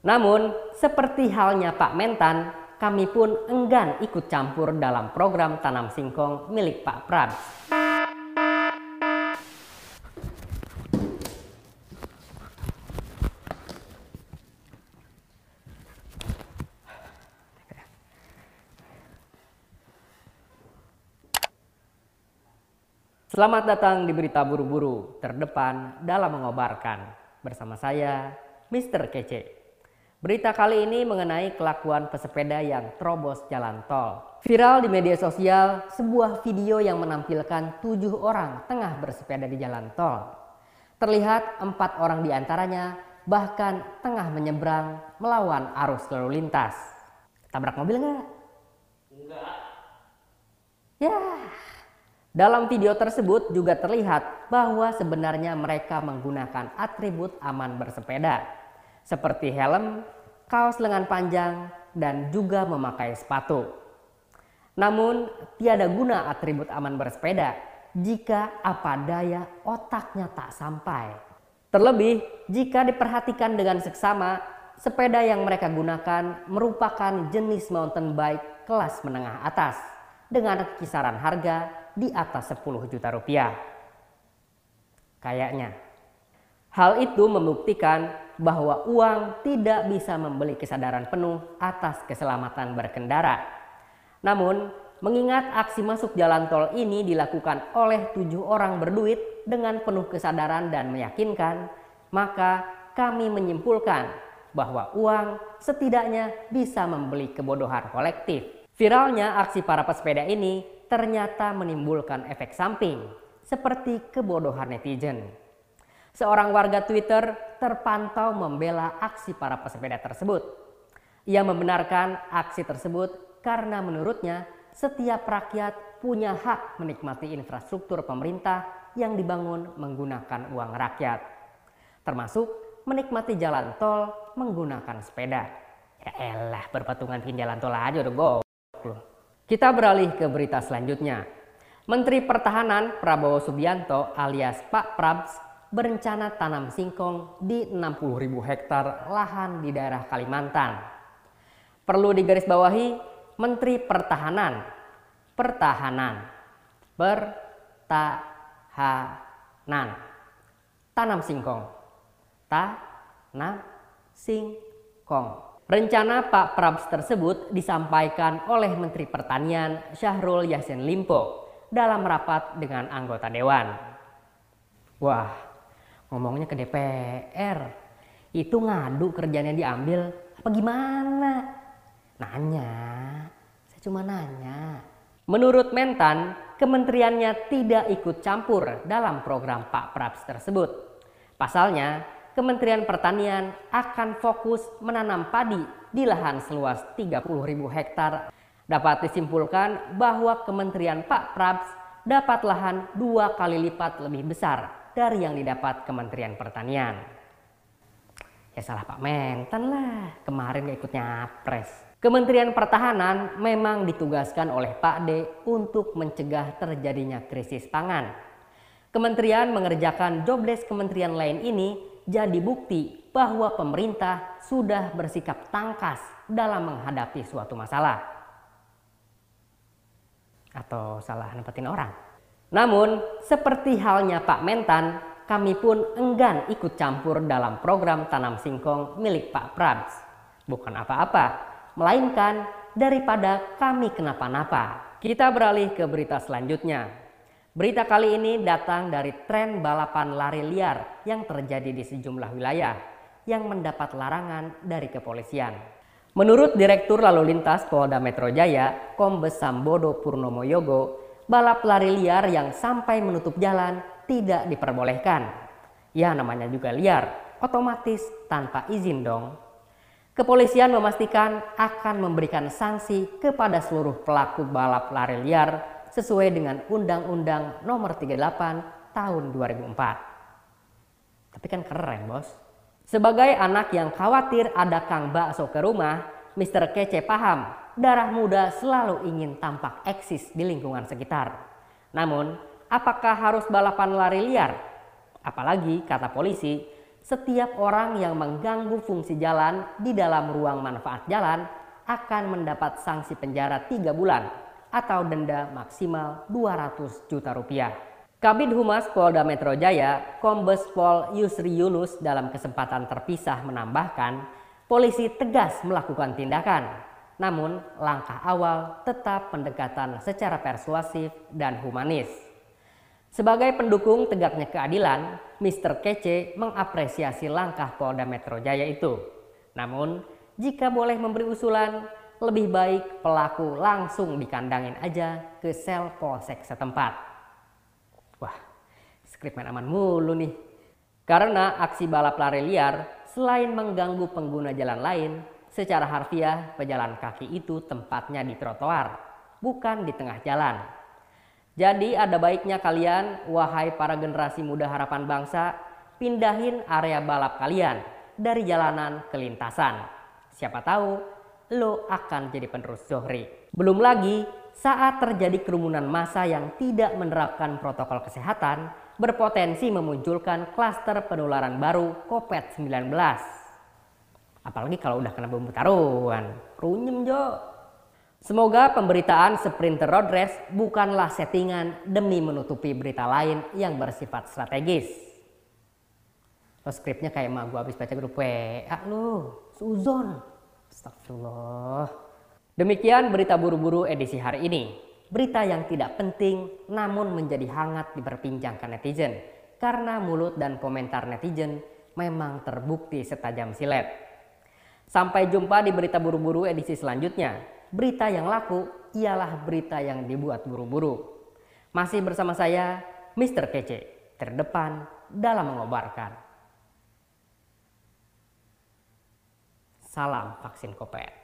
Namun, seperti halnya Pak Mentan, kami pun enggan ikut campur dalam program tanam singkong milik Pak Prabs. Selamat datang di berita buru-buru terdepan dalam mengobarkan. Bersama saya, Mr. Kece. Berita kali ini mengenai kelakuan pesepeda yang terobos jalan tol. Viral di media sosial sebuah video yang menampilkan tujuh orang tengah bersepeda di jalan tol. Terlihat empat orang di antaranya bahkan tengah menyeberang melawan arus lalu lintas. Tabrak mobil nggak? Enggak. Ya, dalam video tersebut juga terlihat bahwa sebenarnya mereka menggunakan atribut aman bersepeda seperti helm, kaos lengan panjang, dan juga memakai sepatu. Namun tiada guna atribut aman bersepeda jika apa daya otaknya tak sampai. Terlebih jika diperhatikan dengan seksama, sepeda yang mereka gunakan merupakan jenis mountain bike kelas menengah atas dengan kisaran harga di atas 10 juta rupiah. Kayaknya. Hal itu membuktikan bahwa uang tidak bisa membeli kesadaran penuh atas keselamatan berkendara. Namun, mengingat aksi masuk jalan tol ini dilakukan oleh tujuh orang berduit dengan penuh kesadaran dan meyakinkan, maka kami menyimpulkan bahwa uang setidaknya bisa membeli kebodohan kolektif. Viralnya aksi para pesepeda ini ternyata menimbulkan efek samping seperti kebodohan netizen. Seorang warga Twitter terpantau membela aksi para pesepeda tersebut. Ia membenarkan aksi tersebut karena menurutnya setiap rakyat punya hak menikmati infrastruktur pemerintah yang dibangun menggunakan uang rakyat. Termasuk menikmati jalan tol menggunakan sepeda. Ya elah berpatungan bikin jalan tol aja udah goblok. Kita beralih ke berita selanjutnya. Menteri Pertahanan Prabowo Subianto alias Pak Prabs berencana tanam singkong di 60.000 hektar lahan di daerah Kalimantan. Perlu digarisbawahi Menteri Pertahanan. Pertahanan. Pertahanan. Tanam singkong. Tanam singkong. Rencana Pak Prabs tersebut disampaikan oleh Menteri Pertanian Syahrul Yassin Limpo dalam rapat dengan anggota dewan. Wah, ngomongnya ke DPR. Itu ngadu kerjanya diambil apa gimana? Nanya, saya cuma nanya. Menurut Mentan, kementeriannya tidak ikut campur dalam program Pak Prabs tersebut. Pasalnya, Kementerian Pertanian akan fokus menanam padi di lahan seluas 30.000 hektar. Dapat disimpulkan bahwa Kementerian Pak Prabs dapat lahan dua kali lipat lebih besar dari yang didapat Kementerian Pertanian. Ya salah Pak Mentan lah, kemarin gak ikut nyapres. Kementerian Pertahanan memang ditugaskan oleh Pak D untuk mencegah terjadinya krisis pangan. Kementerian mengerjakan jobless kementerian lain ini jadi bukti bahwa pemerintah sudah bersikap tangkas dalam menghadapi suatu masalah. Atau salah nempatin orang. Namun, seperti halnya Pak Mentan, kami pun enggan ikut campur dalam program tanam singkong milik Pak Prabs. Bukan apa-apa, melainkan daripada kami kenapa-napa. Kita beralih ke berita selanjutnya. Berita kali ini datang dari tren balapan lari liar yang terjadi di sejumlah wilayah yang mendapat larangan dari kepolisian. Menurut Direktur Lalu Lintas Polda Metro Jaya, Kombes Sambodo Purnomo Yogo, balap lari liar yang sampai menutup jalan tidak diperbolehkan. Ya namanya juga liar, otomatis tanpa izin dong. Kepolisian memastikan akan memberikan sanksi kepada seluruh pelaku balap lari liar sesuai dengan Undang-Undang Nomor 38 Tahun 2004. Tapi kan keren, Bos. Sebagai anak yang khawatir ada Kang Bakso ke rumah, Mr. Kece paham darah muda selalu ingin tampak eksis di lingkungan sekitar. Namun, apakah harus balapan lari liar? Apalagi kata polisi, setiap orang yang mengganggu fungsi jalan di dalam ruang manfaat jalan akan mendapat sanksi penjara 3 bulan atau denda maksimal 200 juta rupiah. Kabid Humas Polda Metro Jaya, Kombes Pol Yusri Yunus dalam kesempatan terpisah menambahkan, polisi tegas melakukan tindakan. Namun, langkah awal tetap pendekatan secara persuasif dan humanis. Sebagai pendukung tegaknya keadilan, Mr. Kece mengapresiasi langkah Polda Metro Jaya itu. Namun, jika boleh memberi usulan, lebih baik pelaku langsung dikandangin aja ke sel polsek setempat. Wah, skrip main aman mulu nih. Karena aksi balap lari liar selain mengganggu pengguna jalan lain, secara harfiah pejalan kaki itu tempatnya di trotoar, bukan di tengah jalan. Jadi ada baiknya kalian, wahai para generasi muda harapan bangsa, pindahin area balap kalian dari jalanan ke lintasan. Siapa tahu lo akan jadi penerus Zohri. Belum lagi saat terjadi kerumunan massa yang tidak menerapkan protokol kesehatan berpotensi memunculkan klaster penularan baru COVID-19. Apalagi kalau udah kena bumbu taruhan. Runyem jo. Semoga pemberitaan Sprinter Road Race bukanlah settingan demi menutupi berita lain yang bersifat strategis. Lo skripnya kayak emak gue habis baca grup WA lo, suzon. Astagfirullah. Demikian berita buru-buru edisi hari ini. Berita yang tidak penting namun menjadi hangat diperbincangkan netizen. Karena mulut dan komentar netizen memang terbukti setajam silet. Sampai jumpa di berita buru-buru edisi selanjutnya berita yang laku ialah berita yang dibuat buru-buru. Masih bersama saya, Mr. Kece, terdepan dalam mengobarkan. Salam vaksin kopet.